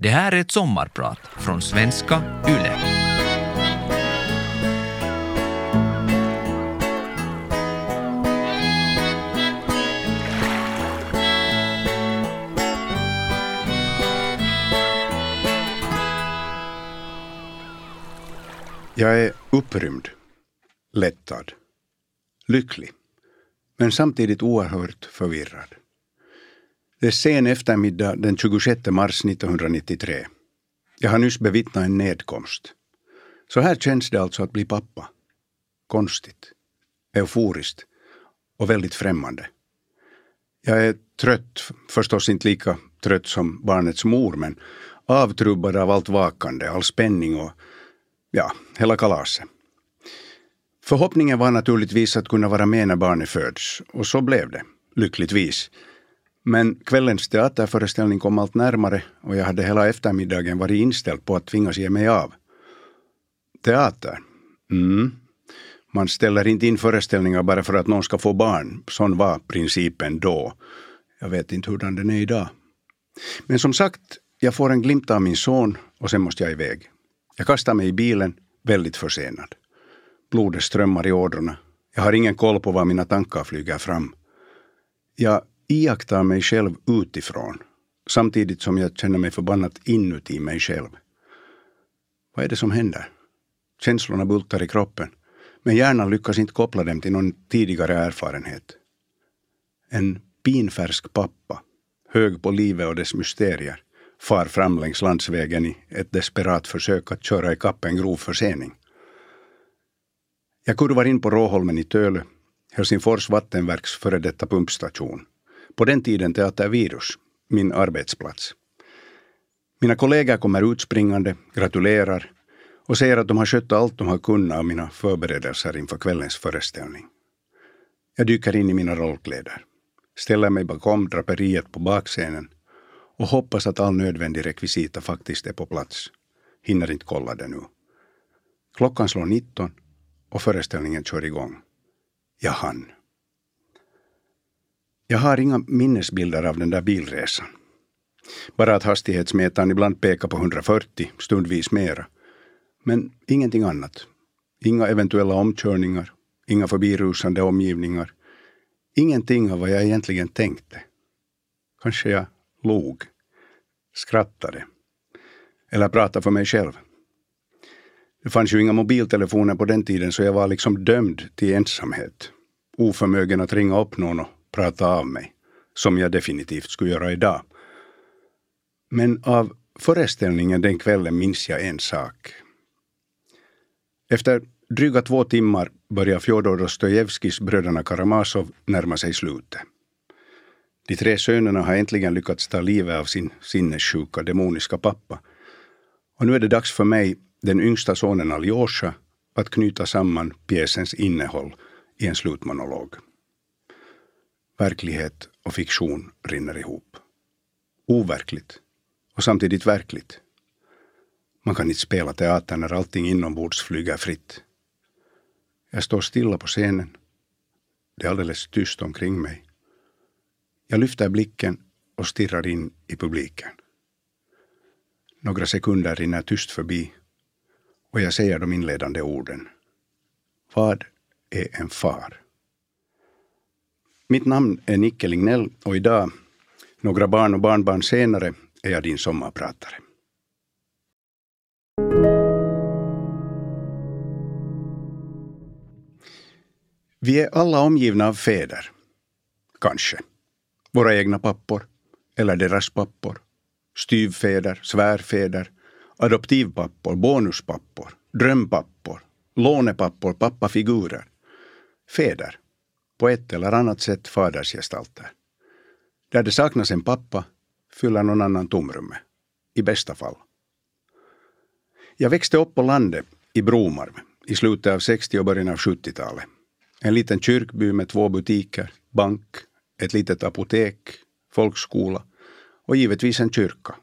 Det här är ett sommarprat från svenska YLE. Jag är upprymd, lättad, lycklig, men samtidigt oerhört förvirrad. Det är sen eftermiddag den 26 mars 1993. Jag har nyss bevittnat en nedkomst. Så här känns det alltså att bli pappa. Konstigt, euforiskt och väldigt främmande. Jag är trött, förstås inte lika trött som barnets mor, men avtrubbad av allt vakande, all spänning och ja, hela kalaset. Förhoppningen var naturligtvis att kunna vara med när barnet föds, och så blev det, lyckligtvis. Men kvällens teaterföreställning kom allt närmare och jag hade hela eftermiddagen varit inställd på att tvingas ge mig av. Teater? Mm. Man ställer inte in föreställningar bara för att någon ska få barn. Sån var principen då. Jag vet inte hurdan den är idag. Men som sagt, jag får en glimt av min son och sen måste jag iväg. Jag kastar mig i bilen, väldigt försenad. Blodet strömmar i ådrorna. Jag har ingen koll på var mina tankar flyger fram. Jag iakttar mig själv utifrån samtidigt som jag känner mig förbannat inuti mig själv. Vad är det som händer? Känslorna bultar i kroppen, men hjärnan lyckas inte koppla dem till någon tidigare erfarenhet. En pinfärsk pappa, hög på livet och dess mysterier, far fram längs landsvägen i ett desperat försök att köra ikapp en grov försening. Jag kurvar in på Råholmen i Tölö, Helsingfors vattenverks före detta pumpstation. På den tiden teatervirus, min arbetsplats. Mina kollegor kommer utspringande, gratulerar och säger att de har skött allt de har kunnat av mina förberedelser inför kvällens föreställning. Jag dyker in i mina rollkläder, ställer mig bakom draperiet på bakscenen och hoppas att all nödvändig rekvisita faktiskt är på plats. Hinner inte kolla det nu. Klockan slår 19 och föreställningen kör igång. Jag hann. Jag har inga minnesbilder av den där bilresan. Bara att hastighetsmätaren ibland pekar på 140, stundvis mera. Men ingenting annat. Inga eventuella omkörningar, inga förbirusande omgivningar. Ingenting av vad jag egentligen tänkte. Kanske jag log, skrattade eller pratade för mig själv. Det fanns ju inga mobiltelefoner på den tiden så jag var liksom dömd till ensamhet. Oförmögen att ringa upp någon och prata av mig, som jag definitivt skulle göra idag. Men av föreställningen den kvällen minns jag en sak. Efter dryga två timmar börjar Fjodor Dostojevskijs Bröderna Karamazov närma sig slutet. De tre sönerna har äntligen lyckats ta livet av sin sinnessjuka, demoniska pappa. Och nu är det dags för mig, den yngsta sonen Aljosha, att knyta samman pjäsens innehåll i en slutmonolog. Verklighet och fiktion rinner ihop. Overkligt och samtidigt verkligt. Man kan inte spela teater när allting inombords flyger fritt. Jag står stilla på scenen. Det är alldeles tyst omkring mig. Jag lyfter blicken och stirrar in i publiken. Några sekunder rinner tyst förbi och jag säger de inledande orden. Vad är en far? Mitt namn är Nicke Lignell och idag, några barn och barnbarn senare, är jag din sommarpratare. Vi är alla omgivna av fäder. Kanske. Våra egna pappor. Eller deras pappor. Styvfäder, svärfäder, adoptivpappor, bonuspappor, drömpappor, lånepappor, pappafigurer. Fäder på ett eller annat sätt fadersgestalter. Där det saknas en pappa fyller någon annan tomrummet, i bästa fall. Jag växte upp på landet i Bromarv i slutet av 60 och början av 70-talet. En liten kyrkby med två butiker, bank, ett litet apotek, folkskola och givetvis en kyrka.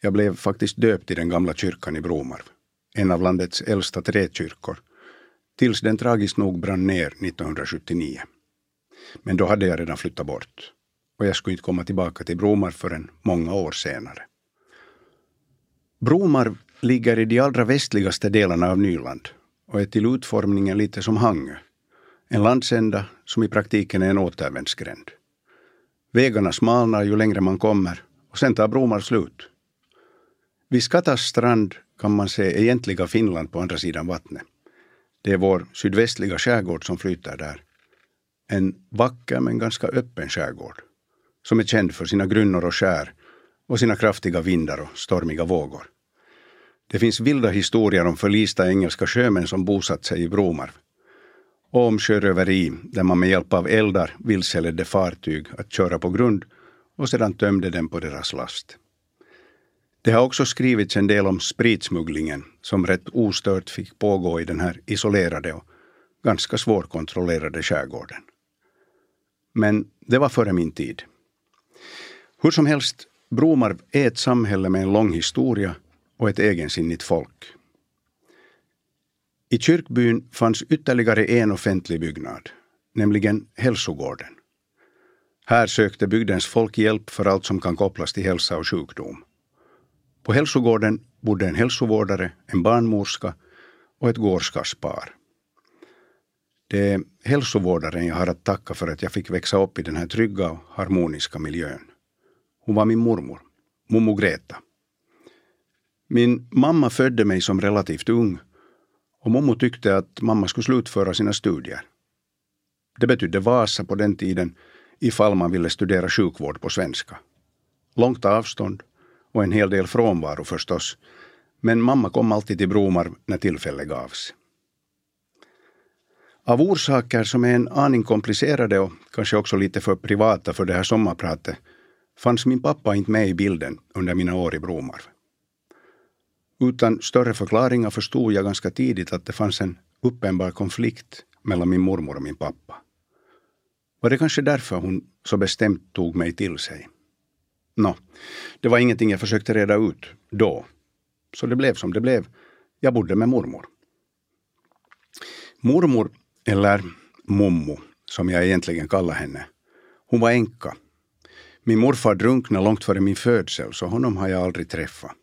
Jag blev faktiskt döpt i den gamla kyrkan i Bromarv, en av landets äldsta träkyrkor tills den tragiskt nog brann ner 1979. Men då hade jag redan flyttat bort och jag skulle inte komma tillbaka till Bromar förrän många år senare. Bromar ligger i de allra västligaste delarna av Nyland och är till utformningen lite som Hangö. En landsända som i praktiken är en återvändsgränd. Vägarna smalnar ju längre man kommer och sen tar Bromar slut. Vid Skattas strand kan man se egentliga Finland på andra sidan vattnet. Det är vår sydvästliga skärgård som flyter där. En vacker men ganska öppen skärgård som är känd för sina grynnor och skär och sina kraftiga vindar och stormiga vågor. Det finns vilda historier om förlista engelska sjömän som bosatt sig i Bromarv. Och om sjöröveri där man med hjälp av eldar vilseledde fartyg att köra på grund och sedan tömde dem på deras last. Det har också skrivits en del om spritsmugglingen som rätt ostört fick pågå i den här isolerade och ganska svårkontrollerade skärgården. Men det var före min tid. Hur som helst, Bromarv är ett samhälle med en lång historia och ett egensinnigt folk. I kyrkbyn fanns ytterligare en offentlig byggnad, nämligen hälsogården. Här sökte bygdens folk hjälp för allt som kan kopplas till hälsa och sjukdom. På hälsogården bodde en hälsovårdare, en barnmorska och ett gårdskarspar. Det är hälsovårdaren jag har att tacka för att jag fick växa upp i den här trygga och harmoniska miljön. Hon var min mormor, mormor Greta. Min mamma födde mig som relativt ung och mormor tyckte att mamma skulle slutföra sina studier. Det betydde Vasa på den tiden ifall man ville studera sjukvård på svenska. Långt avstånd och en hel del frånvaro förstås. Men mamma kom alltid till Bromarv när tillfälle gavs. Av orsaker som är en aning komplicerade och kanske också lite för privata för det här sommarpratet fanns min pappa inte med i bilden under mina år i Bromarv. Utan större förklaringar förstod jag ganska tidigt att det fanns en uppenbar konflikt mellan min mormor och min pappa. Var det kanske därför hon så bestämt tog mig till sig? Nå, det var ingenting jag försökte reda ut då. Så det blev som det blev. Jag bodde med mormor. Mormor, eller mommo, som jag egentligen kallar henne, hon var änka. Min morfar drunknade långt före min födsel, så honom har jag aldrig träffat.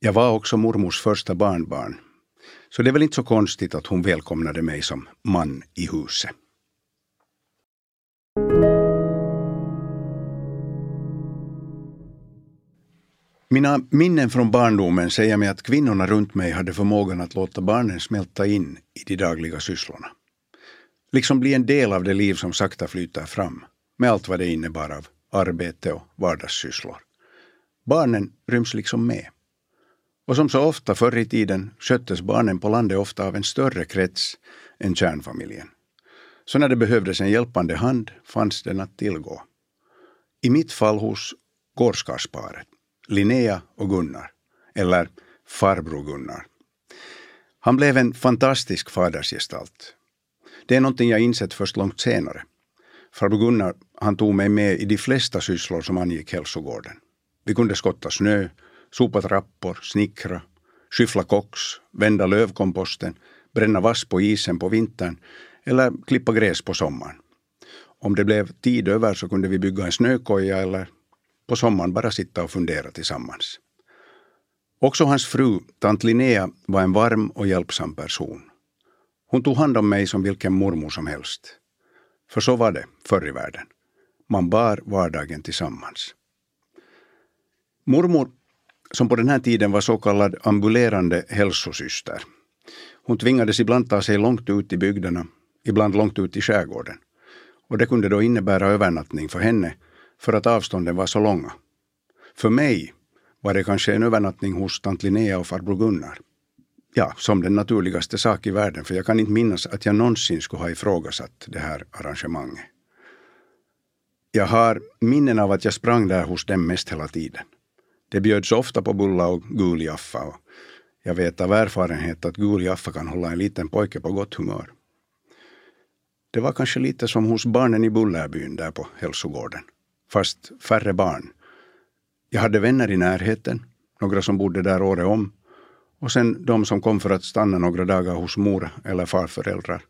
Jag var också mormors första barnbarn, så det är väl inte så konstigt att hon välkomnade mig som man i huset. Mina minnen från barndomen säger mig att kvinnorna runt mig hade förmågan att låta barnen smälta in i de dagliga sysslorna. Liksom bli en del av det liv som sakta flyter fram, med allt vad det innebar av arbete och vardagssysslor. Barnen ryms liksom med. Och som så ofta förr i tiden sköttes barnen på landet ofta av en större krets än kärnfamiljen. Så när det behövdes en hjälpande hand fanns den att tillgå. I mitt fall hos gårdskarlsparet. Linnea och Gunnar, eller farbror Gunnar. Han blev en fantastisk fadersgestalt. Det är någonting jag insett först långt senare. Farbror Gunnar han tog mig med i de flesta sysslor som angick hälsogården. Vi kunde skotta snö, sopa trappor, snickra, skyffla kox, vända lövkomposten, bränna vass på isen på vintern eller klippa gräs på sommaren. Om det blev tid över så kunde vi bygga en snökoja eller på sommaren bara sitta och fundera tillsammans. Också hans fru, tant Linnea, var en varm och hjälpsam person. Hon tog hand om mig som vilken mormor som helst. För så var det förr i världen. Man bar vardagen tillsammans. Mormor, som på den här tiden var så kallad ambulerande hälsosyster, hon tvingades ibland ta sig långt ut i bygderna, ibland långt ut i skärgården. Och det kunde då innebära övernattning för henne för att avstånden var så långa. För mig var det kanske en övernattning hos tant Linnea och farbror Gunnar. Ja, som den naturligaste sak i världen, för jag kan inte minnas att jag någonsin skulle ha ifrågasatt det här arrangemanget. Jag har minnen av att jag sprang där hos dem mest hela tiden. Det bjöds ofta på bulla och guljaffa och jag vet av erfarenhet att gul Jaffa kan hålla en liten pojke på gott humör. Det var kanske lite som hos barnen i Bullerbyn där på hälsogården fast färre barn. Jag hade vänner i närheten, några som bodde där året om och sen de som kom för att stanna några dagar hos mor eller farföräldrar.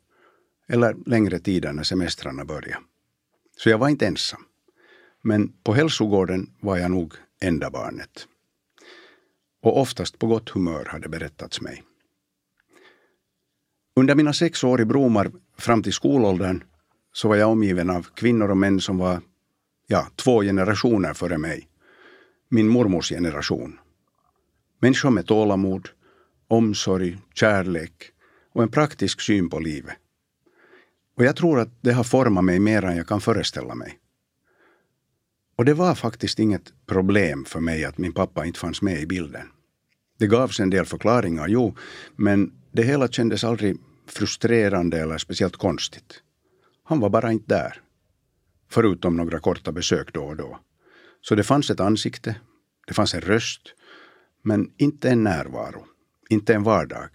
Eller längre tider när semestrarna började. Så jag var inte ensam. Men på hälsogården var jag nog enda barnet. och oftast på gott humör hade berättats mig. Under mina sex år i Bromar fram till skolåldern så var jag omgiven av kvinnor och män som var ja, två generationer före mig. Min mormors generation. Människor med tålamod, omsorg, kärlek och en praktisk syn på livet. Och jag tror att det har format mig mer än jag kan föreställa mig. Och det var faktiskt inget problem för mig att min pappa inte fanns med i bilden. Det gavs en del förklaringar, jo, men det hela kändes aldrig frustrerande eller speciellt konstigt. Han var bara inte där. Förutom några korta besök då och då. Så det fanns ett ansikte, det fanns en röst, men inte en närvaro, inte en vardag.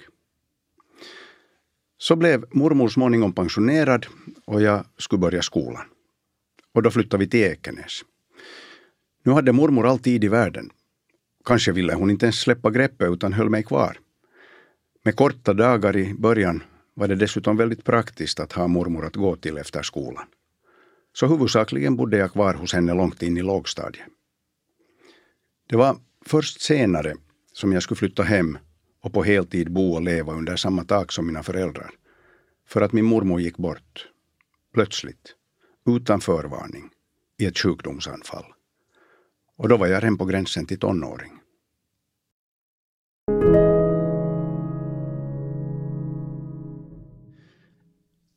Så blev mormor småningom pensionerad och jag skulle börja skolan. Och då flyttade vi till Ekenäs. Nu hade mormor all tid i världen. Kanske ville hon inte ens släppa greppet utan höll mig kvar. Med korta dagar i början var det dessutom väldigt praktiskt att ha mormor att gå till efter skolan. Så huvudsakligen bodde jag kvar hos henne långt in i lågstadiet. Det var först senare som jag skulle flytta hem och på heltid bo och leva under samma tak som mina föräldrar. För att min mormor gick bort. Plötsligt. Utan förvarning. I ett sjukdomsanfall. Och då var jag redan på gränsen till tonåring.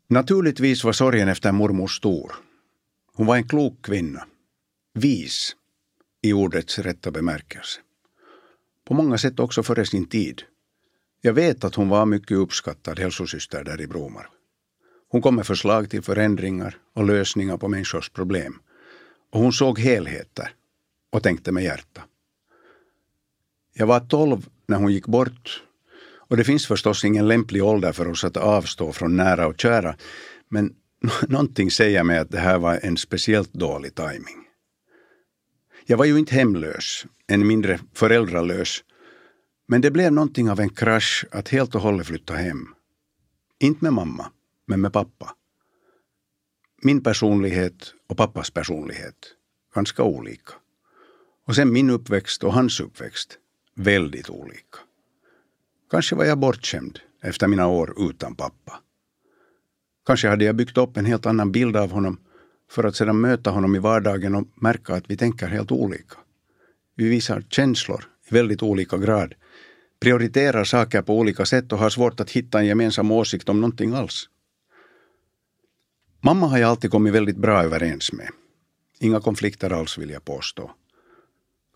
Naturligtvis var sorgen efter mormor stor. Hon var en klok kvinna. Vis i ordets rätta bemärkelse. På många sätt också före sin tid. Jag vet att hon var mycket uppskattad hälsosyster där i Bromar. Hon kom med förslag till förändringar och lösningar på människors problem. Och hon såg helheter och tänkte med hjärta. Jag var tolv när hon gick bort och det finns förstås ingen lämplig ålder för oss att avstå från nära och kära. Men någonting säger mig att det här var en speciellt dålig timing. Jag var ju inte hemlös, än mindre föräldralös. Men det blev någonting av en krasch att helt och hållet flytta hem. Inte med mamma, men med pappa. Min personlighet och pappas personlighet, ganska olika. Och sen min uppväxt och hans uppväxt, väldigt olika. Kanske var jag bortskämd efter mina år utan pappa. Kanske hade jag byggt upp en helt annan bild av honom för att sedan möta honom i vardagen och märka att vi tänker helt olika. Vi visar känslor i väldigt olika grad, prioriterar saker på olika sätt och har svårt att hitta en gemensam åsikt om någonting alls. Mamma har jag alltid kommit väldigt bra överens med. Inga konflikter alls vill jag påstå.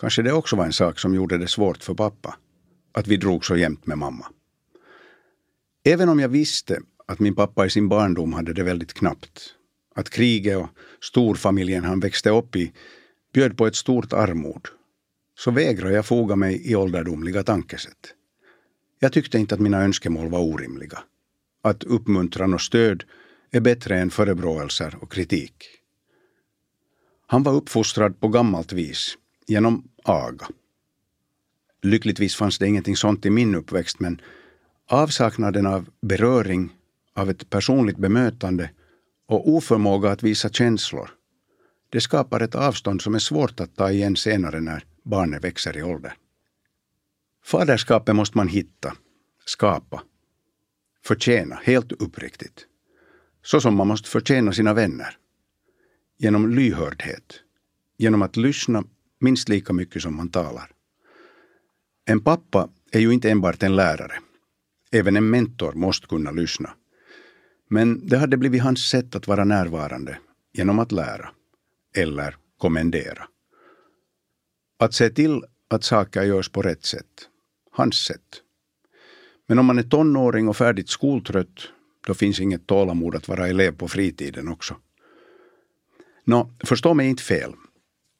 Kanske det också var en sak som gjorde det svårt för pappa att vi drog så jämnt med mamma. Även om jag visste att min pappa i sin barndom hade det väldigt knappt, att kriget och storfamiljen han växte upp i bjöd på ett stort armod, så vägrade jag foga mig i ålderdomliga tankesätt. Jag tyckte inte att mina önskemål var orimliga. Att uppmuntran och stöd är bättre än förebråelser och kritik. Han var uppfostrad på gammalt vis, genom aga. Lyckligtvis fanns det ingenting sånt i min uppväxt men avsaknaden av beröring, av ett personligt bemötande och oförmåga att visa känslor, det skapar ett avstånd som är svårt att ta igen senare när barnet växer i ålder. Faderskapet måste man hitta, skapa, förtjäna helt uppriktigt. Så som man måste förtjäna sina vänner. Genom lyhördhet, genom att lyssna minst lika mycket som man talar. En pappa är ju inte enbart en lärare. Även en mentor måste kunna lyssna. Men det hade blivit hans sätt att vara närvarande genom att lära eller kommendera. Att se till att saker görs på rätt sätt. Hans sätt. Men om man är tonåring och färdigt skoltrött, då finns inget tålamod att vara elev på fritiden också. Nå, förstå mig inte fel.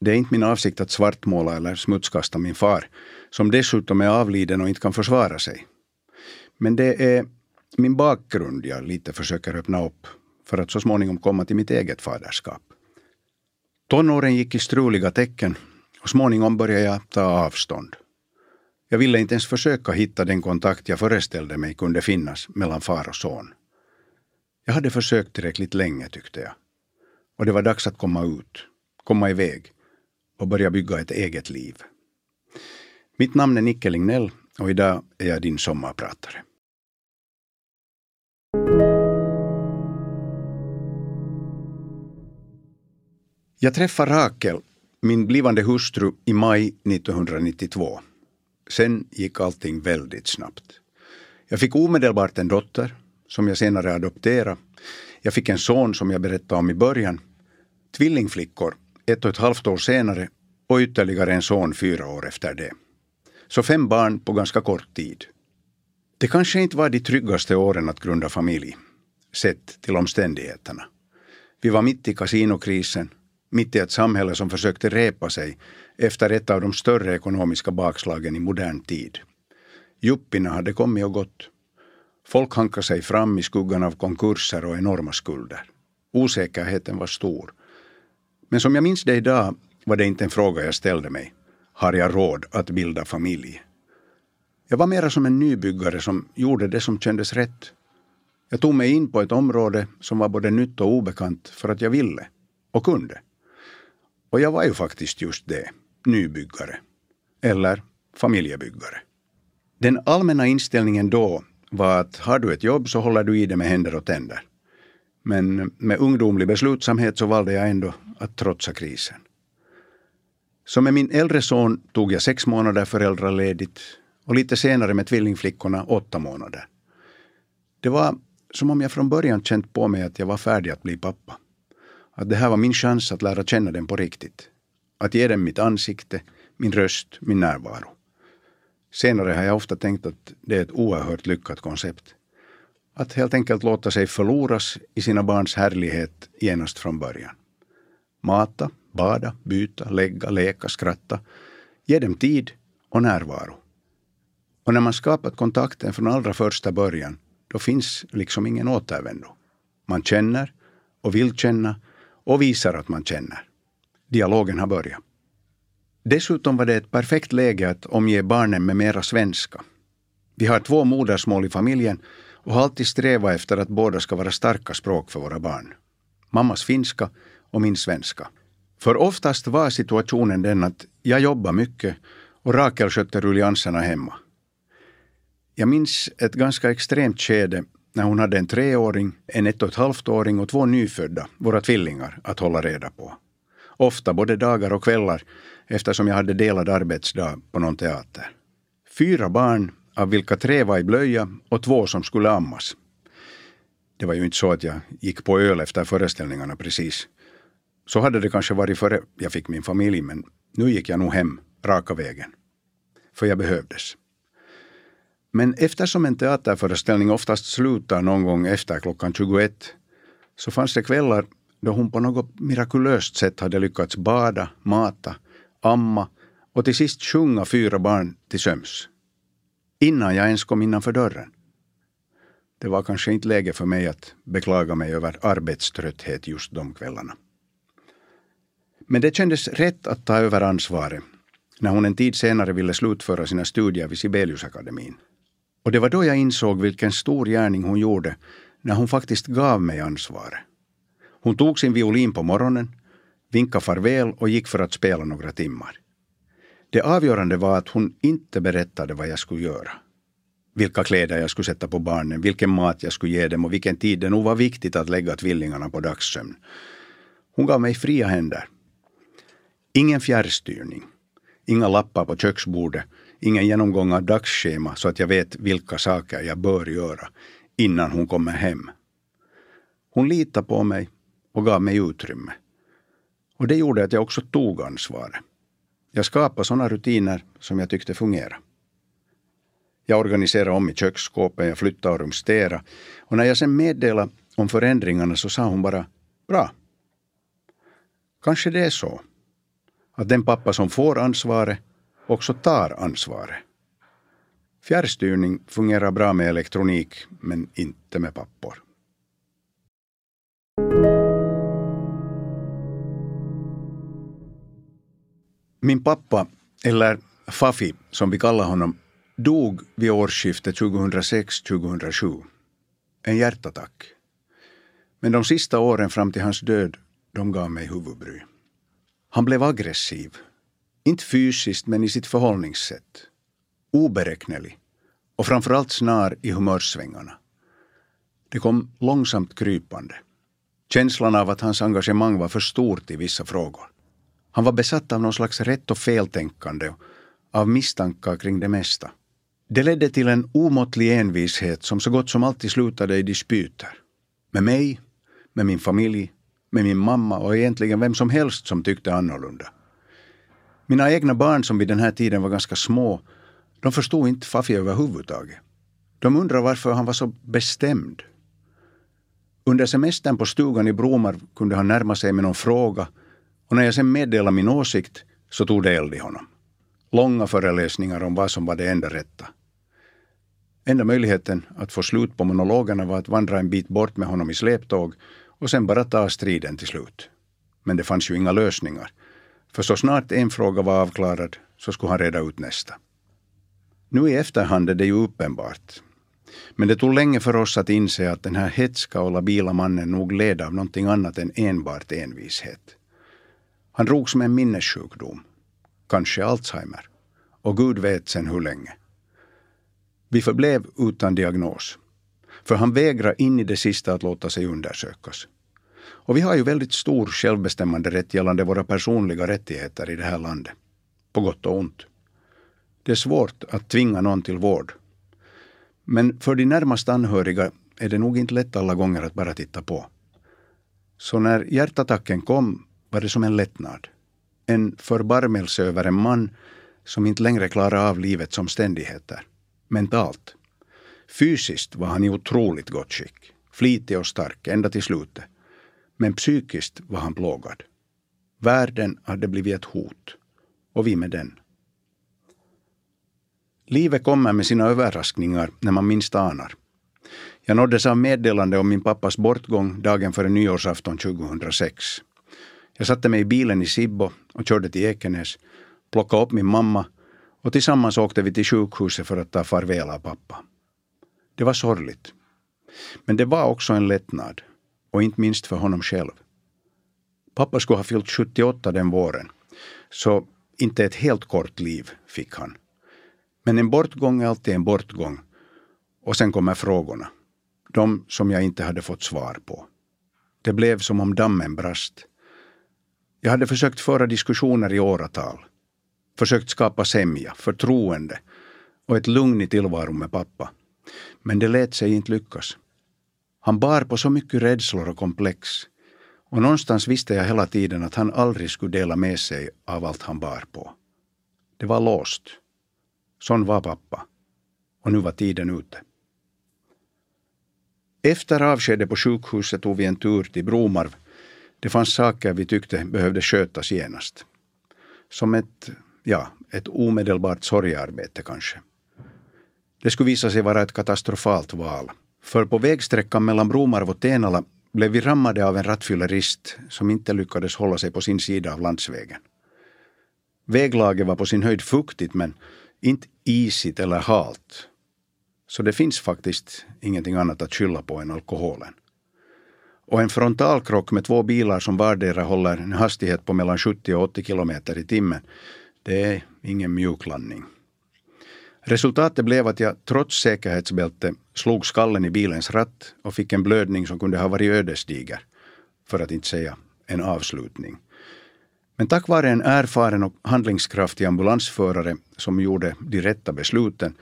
Det är inte min avsikt att svartmåla eller smutskasta min far, som dessutom är avliden och inte kan försvara sig. Men det är min bakgrund jag lite försöker öppna upp för att så småningom komma till mitt eget faderskap. Tonåren gick i struliga tecken och småningom började jag ta avstånd. Jag ville inte ens försöka hitta den kontakt jag föreställde mig kunde finnas mellan far och son. Jag hade försökt tillräckligt länge tyckte jag. Och det var dags att komma ut, komma iväg och börja bygga ett eget liv. Mitt namn är Nicke Lignell och idag är jag din sommarpratare. Jag träffade Rakel, min blivande hustru, i maj 1992. Sen gick allting väldigt snabbt. Jag fick omedelbart en dotter, som jag senare adopterade. Jag fick en son som jag berättade om i början. Tvillingflickor, ett och ett halvt år senare och ytterligare en son fyra år efter det. Så fem barn på ganska kort tid. Det kanske inte var de tryggaste åren att grunda familj, sett till omständigheterna. Vi var mitt i kasinokrisen, mitt i ett samhälle som försökte repa sig efter ett av de större ekonomiska bakslagen i modern tid. Juppina hade kommit och gått. Folk hankade sig fram i skuggan av konkurser och enorma skulder. Osäkerheten var stor. Men som jag minns det idag var det inte en fråga jag ställde mig. Har jag råd att bilda familj? Jag var mera som en nybyggare som gjorde det som kändes rätt. Jag tog mig in på ett område som var både nytt och obekant för att jag ville och kunde. Och jag var ju faktiskt just det, nybyggare. Eller familjebyggare. Den allmänna inställningen då var att har du ett jobb så håller du i det med händer och tänder. Men med ungdomlig beslutsamhet så valde jag ändå att trotsa krisen. Så med min äldre son tog jag sex månader föräldraledigt och lite senare med tvillingflickorna åtta månader. Det var som om jag från början känt på mig att jag var färdig att bli pappa. Att det här var min chans att lära känna dem på riktigt. Att ge dem mitt ansikte, min röst, min närvaro. Senare har jag ofta tänkt att det är ett oerhört lyckat koncept. Att helt enkelt låta sig förloras i sina barns härlighet genast från början. Mata, bada, byta, lägga, leka, skratta. Ge dem tid och närvaro. Och när man skapat kontakten från allra första början, då finns liksom ingen återvändo. Man känner och vill känna och visar att man känner. Dialogen har börjat. Dessutom var det ett perfekt läge att omge barnen med mera svenska. Vi har två modersmål i familjen och har alltid strävat efter att båda ska vara starka språk för våra barn. Mammas finska och min svenska. För oftast var situationen den att jag jobbade mycket och Rakel skötte rullianserna hemma. Jag minns ett ganska extremt skede när hon hade en treåring, en ett och ett halvt-åring och två nyfödda, våra tvillingar, att hålla reda på. Ofta både dagar och kvällar eftersom jag hade delad arbetsdag på någon teater. Fyra barn, av vilka tre var i blöja och två som skulle ammas. Det var ju inte så att jag gick på öl efter föreställningarna precis. Så hade det kanske varit före jag fick min familj, men nu gick jag nog hem raka vägen. För jag behövdes. Men eftersom en teaterföreställning oftast slutar någon gång efter klockan 21 så fanns det kvällar då hon på något mirakulöst sätt hade lyckats bada, mata, amma och till sist sjunga fyra barn till söms. Innan jag ens kom innanför dörren. Det var kanske inte läge för mig att beklaga mig över arbetströtthet just de kvällarna. Men det kändes rätt att ta över ansvaret när hon en tid senare ville slutföra sina studier vid Sibeliusakademin. Och det var då jag insåg vilken stor gärning hon gjorde när hon faktiskt gav mig ansvaret. Hon tog sin violin på morgonen, vinkade farväl och gick för att spela några timmar. Det avgörande var att hon inte berättade vad jag skulle göra. Vilka kläder jag skulle sätta på barnen, vilken mat jag skulle ge dem och vilken tid det nog var viktigt att lägga tvillingarna på dagssömn. Hon gav mig fria händer. Ingen fjärrstyrning. Inga lappar på köksbordet. Ingen genomgång av dagsschema så att jag vet vilka saker jag bör göra innan hon kommer hem. Hon litade på mig och gav mig utrymme. Och det gjorde att jag också tog ansvaret. Jag skapade sådana rutiner som jag tyckte fungerade. Jag organiserade om i köksskåpen, jag flyttade och rumsterade. Och när jag sen meddelade om förändringarna så sa hon bara bra. Kanske det är så. Att den pappa som får ansvaret också tar ansvaret. Fjärrstyrning fungerar bra med elektronik men inte med pappor. Min pappa, eller Fafi som vi kallar honom, dog vid årsskiftet 2006-2007. En hjärtattack. Men de sista åren fram till hans död, de gav mig huvudbry. Han blev aggressiv. Inte fysiskt, men i sitt förhållningssätt. oberäknelig och framförallt snar i humörsvängarna. Det kom långsamt krypande. Känslan av att hans engagemang var för stort i vissa frågor. Han var besatt av någon slags rätt och feltänkande, av misstankar kring det mesta. Det ledde till en omåttlig envishet som så gott som alltid slutade i dispyter. Med mig, med min familj, med min mamma och egentligen vem som helst som tyckte annorlunda. Mina egna barn som vid den här tiden var ganska små, de förstod inte Fafi överhuvudtaget. De undrade varför han var så bestämd. Under semestern på stugan i Bromar kunde han närma sig med någon fråga och när jag sen meddelade min åsikt så tog det eld i honom. Långa föreläsningar om vad som var det enda rätta. Enda möjligheten att få slut på monologerna var att vandra en bit bort med honom i släptåg och sen bara ta striden till slut. Men det fanns ju inga lösningar. För så snart en fråga var avklarad så skulle han reda ut nästa. Nu i efterhand är det ju uppenbart. Men det tog länge för oss att inse att den här hetska och labila mannen nog led av någonting annat än enbart envishet. Han drogs med en minnessjukdom, kanske Alzheimer, och Gud vet sen hur länge. Vi förblev utan diagnos, för han vägrade in i det sista att låta sig undersökas. Och vi har ju väldigt stor självbestämmande rätt gällande våra personliga rättigheter i det här landet. På gott och ont. Det är svårt att tvinga någon till vård. Men för de närmast anhöriga är det nog inte lätt alla gånger att bara titta på. Så när hjärtattacken kom var det som en lättnad. En förbarmelse över en man som inte längre klarar av livets omständigheter. Mentalt. Fysiskt var han i otroligt gott skick. Flitig och stark ända till slutet. Men psykiskt var han plågad. Världen hade blivit ett hot. Och vi med den. Livet kommer med sina överraskningar när man minst anar. Jag nåddes av meddelande om min pappas bortgång dagen före nyårsafton 2006. Jag satte mig i bilen i Sibbo och körde till Ekenäs, plockade upp min mamma och tillsammans åkte vi till sjukhuset för att ta farväl av pappa. Det var sorgligt. Men det var också en lättnad, och inte minst för honom själv. Pappa skulle ha fyllt 78 den våren, så inte ett helt kort liv fick han. Men en bortgång är alltid en bortgång. Och sen kommer frågorna. De som jag inte hade fått svar på. Det blev som om dammen brast. Jag hade försökt föra diskussioner i åratal. Försökt skapa sämja, förtroende och ett lugn i tillvaron med pappa. Men det lät sig inte lyckas. Han bar på så mycket rädslor och komplex. Och någonstans visste jag hela tiden att han aldrig skulle dela med sig av allt han bar på. Det var låst. Sån var pappa. Och nu var tiden ute. Efter avskedet på sjukhuset tog vi en tur till Bromarv. Det fanns saker vi tyckte behövde skötas genast. Som ett, ja, ett omedelbart sorgearbete kanske. Det skulle visa sig vara ett katastrofalt val. För på vägsträckan mellan Bromarv och Tenala blev vi rammade av en rattfyllerist som inte lyckades hålla sig på sin sida av landsvägen. Väglaget var på sin höjd fuktigt men inte isigt eller halt. Så det finns faktiskt ingenting annat att skylla på än alkoholen. Och en frontalkrock med två bilar som vardera håller en hastighet på mellan 70 och 80 kilometer i timmen, det är ingen mjuklandning. Resultatet blev att jag trots säkerhetsbälte slog skallen i bilens ratt och fick en blödning som kunde ha varit ödesdiger, för att inte säga en avslutning. Men tack vare en erfaren och handlingskraftig ambulansförare som gjorde de rätta besluten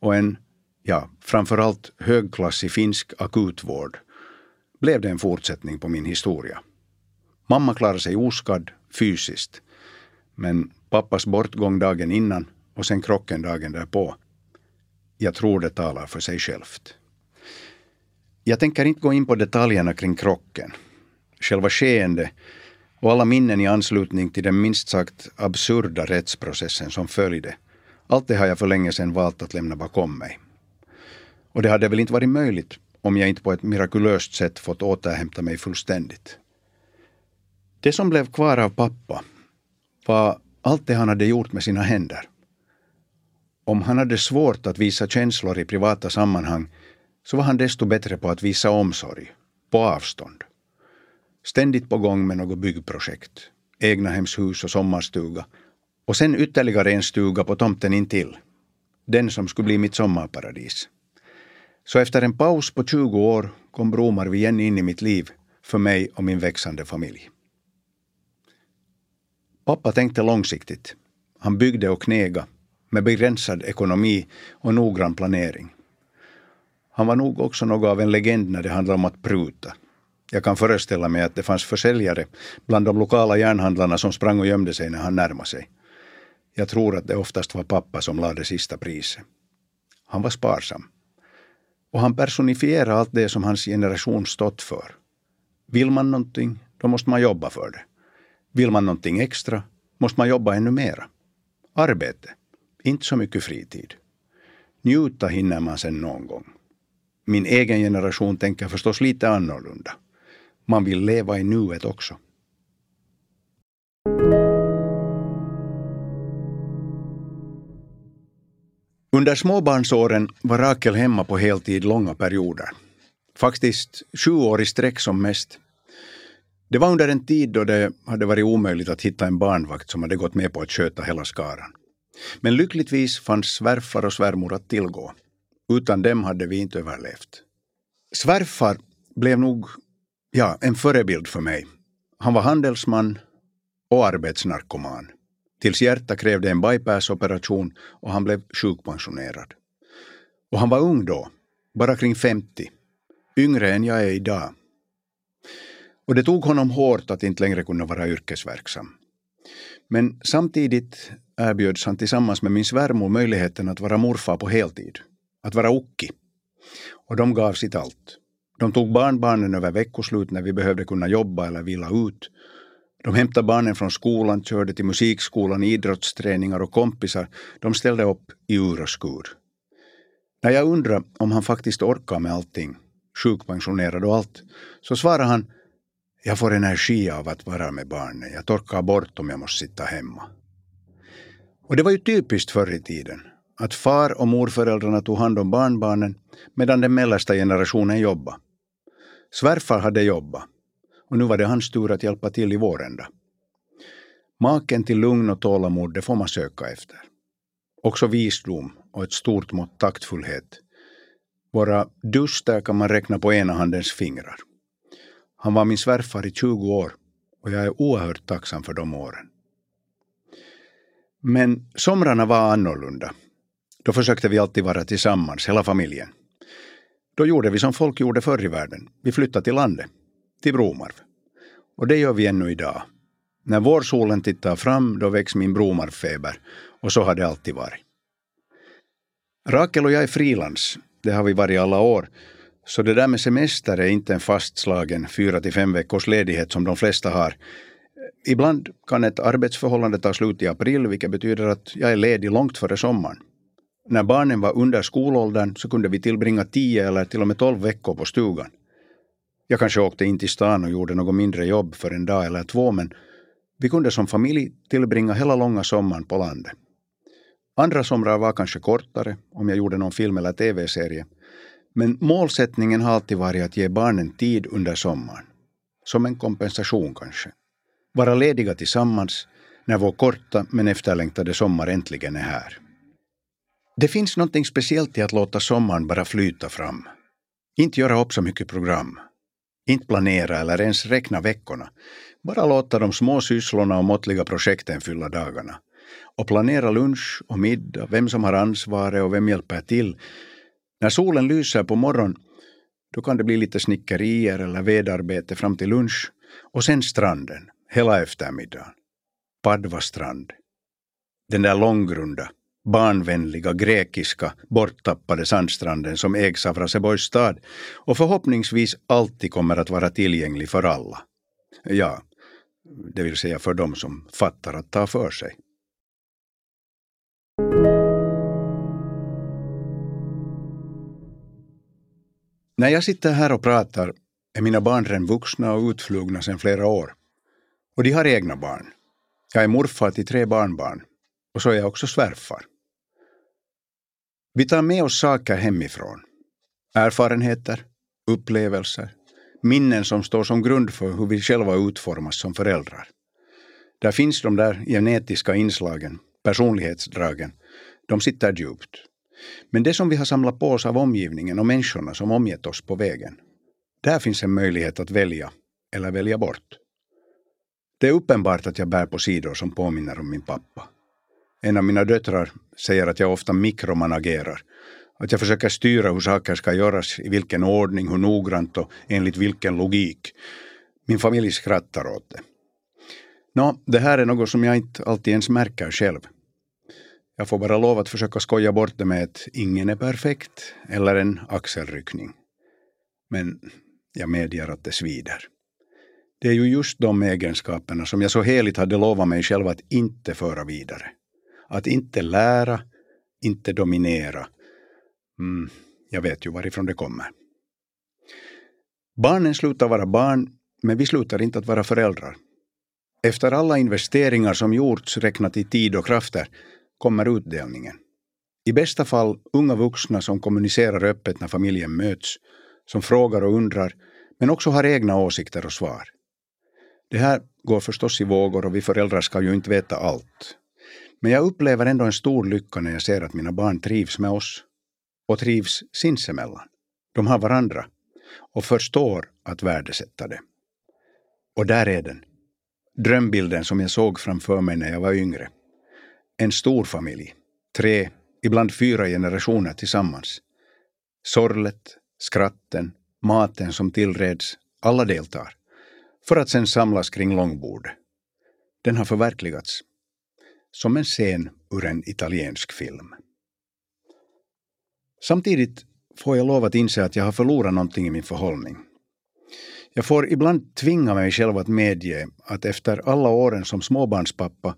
och en, ja, framförallt högklassig finsk akutvård blev det en fortsättning på min historia. Mamma klarade sig oskadd fysiskt, men pappas bortgång dagen innan och sen krocken dagen därpå. Jag tror det talar för sig självt. Jag tänker inte gå in på detaljerna kring krocken. Själva skeendet och alla minnen i anslutning till den minst sagt absurda rättsprocessen som följde. Allt det har jag för länge sedan valt att lämna bakom mig. Och det hade väl inte varit möjligt om jag inte på ett mirakulöst sätt fått återhämta mig fullständigt. Det som blev kvar av pappa var allt det han hade gjort med sina händer. Om han hade svårt att visa känslor i privata sammanhang så var han desto bättre på att visa omsorg, på avstånd. Ständigt på gång med något byggprojekt. Egnahemshus och sommarstuga. Och sen ytterligare en stuga på tomten intill. den som skulle bli mitt sommarparadis. Så efter en paus på 20 år kom Bromarv igen in i mitt liv för mig och min växande familj. Pappa tänkte långsiktigt. Han byggde och knega med begränsad ekonomi och noggrann planering. Han var nog också något av en legend när det handlade om att pruta. Jag kan föreställa mig att det fanns försäljare bland de lokala järnhandlarna som sprang och gömde sig när han närmade sig. Jag tror att det oftast var pappa som lade sista priset. Han var sparsam. Och han personifierade allt det som hans generation stått för. Vill man någonting, då måste man jobba för det. Vill man någonting extra, måste man jobba ännu mera. Arbete, inte så mycket fritid. Njuta hinner man sen någon gång. Min egen generation tänker förstås lite annorlunda. Man vill leva i nuet också. Under småbarnsåren var Rakel hemma på heltid långa perioder. Faktiskt sju år i sträck som mest. Det var under en tid då det hade varit omöjligt att hitta en barnvakt som hade gått med på att sköta hela skaran. Men lyckligtvis fanns svärfar och svärmor att tillgå. Utan dem hade vi inte överlevt. Svärfar blev nog ja, en förebild för mig. Han var handelsman och arbetsnarkoman. Tills hjärta krävde en bypassoperation och han blev sjukpensionerad. Och han var ung då, bara kring 50. Yngre än jag är idag. Och det tog honom hårt att inte längre kunna vara yrkesverksam. Men samtidigt erbjöds han tillsammans med min svärmor möjligheten att vara morfar på heltid. Att vara Okki. Och de gav sitt allt. De tog barnbarnen över veckoslut när vi behövde kunna jobba eller vila ut. De hämtade barnen från skolan, körde till musikskolan, idrottsträningar och kompisar. De ställde upp i ur och skur. När jag undrade om han faktiskt orkar med allting, sjukpensionerad och allt, så svarade han jag får energi av att vara med barnen. Jag torkar bort om jag måste sitta hemma. Och det var ju typiskt förr i tiden att far och morföräldrarna tog hand om barnbarnen medan den mellersta generationen jobbade. Svärfar hade jobbat och nu var det hans tur att hjälpa till i vårända. Maken till lugn och tålamod, det får man söka efter. Också visdom och ett stort mått taktfullhet. Våra duster kan man räkna på ena handens fingrar. Han var min svärfar i 20 år och jag är oerhört tacksam för de åren. Men somrarna var annorlunda. Då försökte vi alltid vara tillsammans, hela familjen. Då gjorde vi som folk gjorde förr i världen. Vi flyttade till landet, till Bromarv. Och det gör vi ännu idag. När vårsolen tittar fram, då väcks min Bromarvfeber. Och så har det alltid varit. Rakel och jag är frilans. Det har vi varit alla år. Så det där med semester är inte en fastslagen fyra till fem veckors ledighet som de flesta har. Ibland kan ett arbetsförhållande ta slut i april, vilket betyder att jag är ledig långt före sommaren. När barnen var under skolåldern så kunde vi tillbringa tio eller till och med tolv veckor på stugan. Jag kanske åkte in till stan och gjorde något mindre jobb för en dag eller två, men vi kunde som familj tillbringa hela långa sommaren på landet. Andra somrar var kanske kortare, om jag gjorde någon film eller tv-serie. Men målsättningen har alltid varit att ge barnen tid under sommaren. Som en kompensation kanske. Vara lediga tillsammans när vår korta men efterlängtade sommar äntligen är här. Det finns något speciellt i att låta sommaren bara flyta fram. Inte göra upp så mycket program. Inte planera eller ens räkna veckorna. Bara låta de små sysslorna och måttliga projekten fylla dagarna. Och planera lunch och middag, vem som har ansvaret och vem hjälper till. När solen lyser på morgonen då kan det bli lite snickerier eller vedarbete fram till lunch. Och sen stranden, hela eftermiddagen. Padva strand. Den där långgrunda, barnvänliga grekiska borttappade sandstranden som ägs av Raseborgs stad och förhoppningsvis alltid kommer att vara tillgänglig för alla. Ja, det vill säga för dem som fattar att ta för sig. När jag sitter här och pratar är mina barn redan vuxna och utflugna sedan flera år. Och de har egna barn. Jag är morfar till tre barnbarn. Och så är jag också svärfar. Vi tar med oss saker hemifrån. Erfarenheter, upplevelser, minnen som står som grund för hur vi själva utformas som föräldrar. Där finns de där genetiska inslagen, personlighetsdragen. De sitter djupt. Men det som vi har samlat på oss av omgivningen och människorna som omgett oss på vägen, där finns en möjlighet att välja eller välja bort. Det är uppenbart att jag bär på sidor som påminner om min pappa. En av mina döttrar säger att jag ofta mikromanagerar. Att jag försöker styra hur saker ska göras, i vilken ordning, hur noggrant och enligt vilken logik. Min familj skrattar åt det. Nå, det här är något som jag inte alltid ens märker själv. Jag får bara lov att försöka skoja bort det med att ingen är perfekt eller en axelryckning. Men jag medger att det svider. Det är ju just de egenskaperna som jag så heligt hade lovat mig själv att inte föra vidare. Att inte lära, inte dominera. Mm, jag vet ju varifrån det kommer. Barnen slutar vara barn, men vi slutar inte att vara föräldrar. Efter alla investeringar som gjorts räknat i tid och krafter kommer utdelningen. I bästa fall unga vuxna som kommunicerar öppet när familjen möts, som frågar och undrar, men också har egna åsikter och svar. Det här går förstås i vågor och vi föräldrar ska ju inte veta allt. Men jag upplever ändå en stor lycka när jag ser att mina barn trivs med oss och trivs sinsemellan. De har varandra och förstår att värdesätta det. Och där är den. Drömbilden som jag såg framför mig när jag var yngre. En stor familj, tre, ibland fyra generationer tillsammans. Sorlet, skratten, maten som tillreds, alla deltar. För att sen samlas kring långbordet. Den har förverkligats. Som en scen ur en italiensk film. Samtidigt får jag lov att inse att jag har förlorat någonting i min förhållning. Jag får ibland tvinga mig själv att medge att efter alla åren som småbarnspappa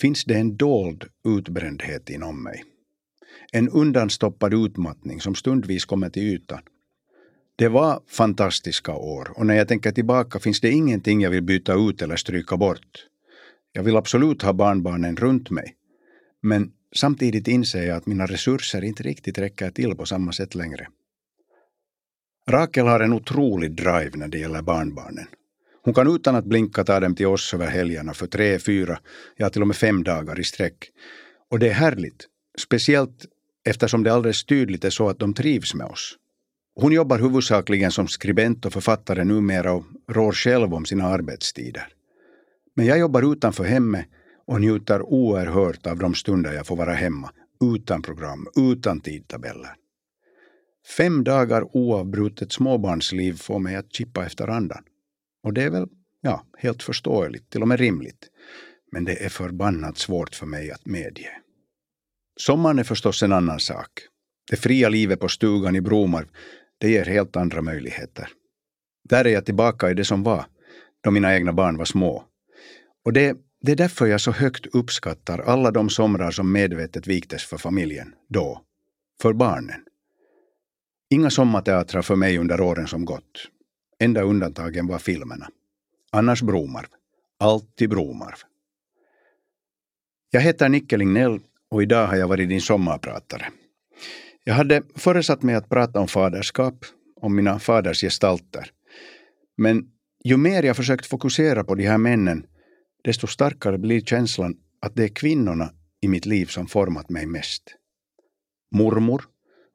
finns det en dold utbrändhet inom mig. En undanstoppad utmattning som stundvis kommer till ytan. Det var fantastiska år och när jag tänker tillbaka finns det ingenting jag vill byta ut eller stryka bort. Jag vill absolut ha barnbarnen runt mig. Men samtidigt inser jag att mina resurser inte riktigt räcker till på samma sätt längre. Rakel har en otrolig drive när det gäller barnbarnen. Hon kan utan att blinka ta dem till oss över helgerna för tre, fyra, ja till och med fem dagar i sträck. Och det är härligt, speciellt eftersom det alldeles tydligt är så att de trivs med oss. Hon jobbar huvudsakligen som skribent och författare numera och rår själv om sina arbetstider. Men jag jobbar utanför hemmet och njuter oerhört av de stunder jag får vara hemma, utan program, utan tidtabeller. Fem dagar oavbrutet småbarnsliv får mig att chippa efter andan. Och det är väl, ja, helt förståeligt, till och med rimligt. Men det är förbannat svårt för mig att medge. Sommaren är förstås en annan sak. Det fria livet på stugan i Bromarv, det ger helt andra möjligheter. Där är jag tillbaka i det som var, då mina egna barn var små. Och det, det är därför jag så högt uppskattar alla de somrar som medvetet viktes för familjen, då. För barnen. Inga sommarteatrar för mig under åren som gått. Enda undantagen var filmerna. Annars Bromarv. Alltid Bromarv. Jag heter Nicke Lignell och idag har jag varit din sommarpratare. Jag hade föresatt mig att prata om faderskap, om mina faders gestalter. Men ju mer jag försökt fokusera på de här männen, desto starkare blir känslan att det är kvinnorna i mitt liv som format mig mest. Mormor,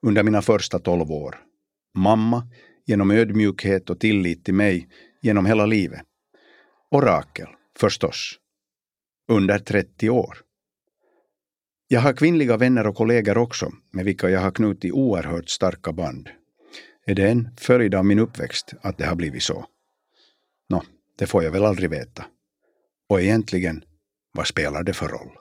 under mina första tolv år. Mamma, genom ödmjukhet och tillit till mig genom hela livet. Och Rakel, förstås. Under 30 år. Jag har kvinnliga vänner och kollegor också, med vilka jag har knutit oerhört starka band. Är det en följd av min uppväxt att det har blivit så? Nå, det får jag väl aldrig veta. Och egentligen, vad spelar det för roll?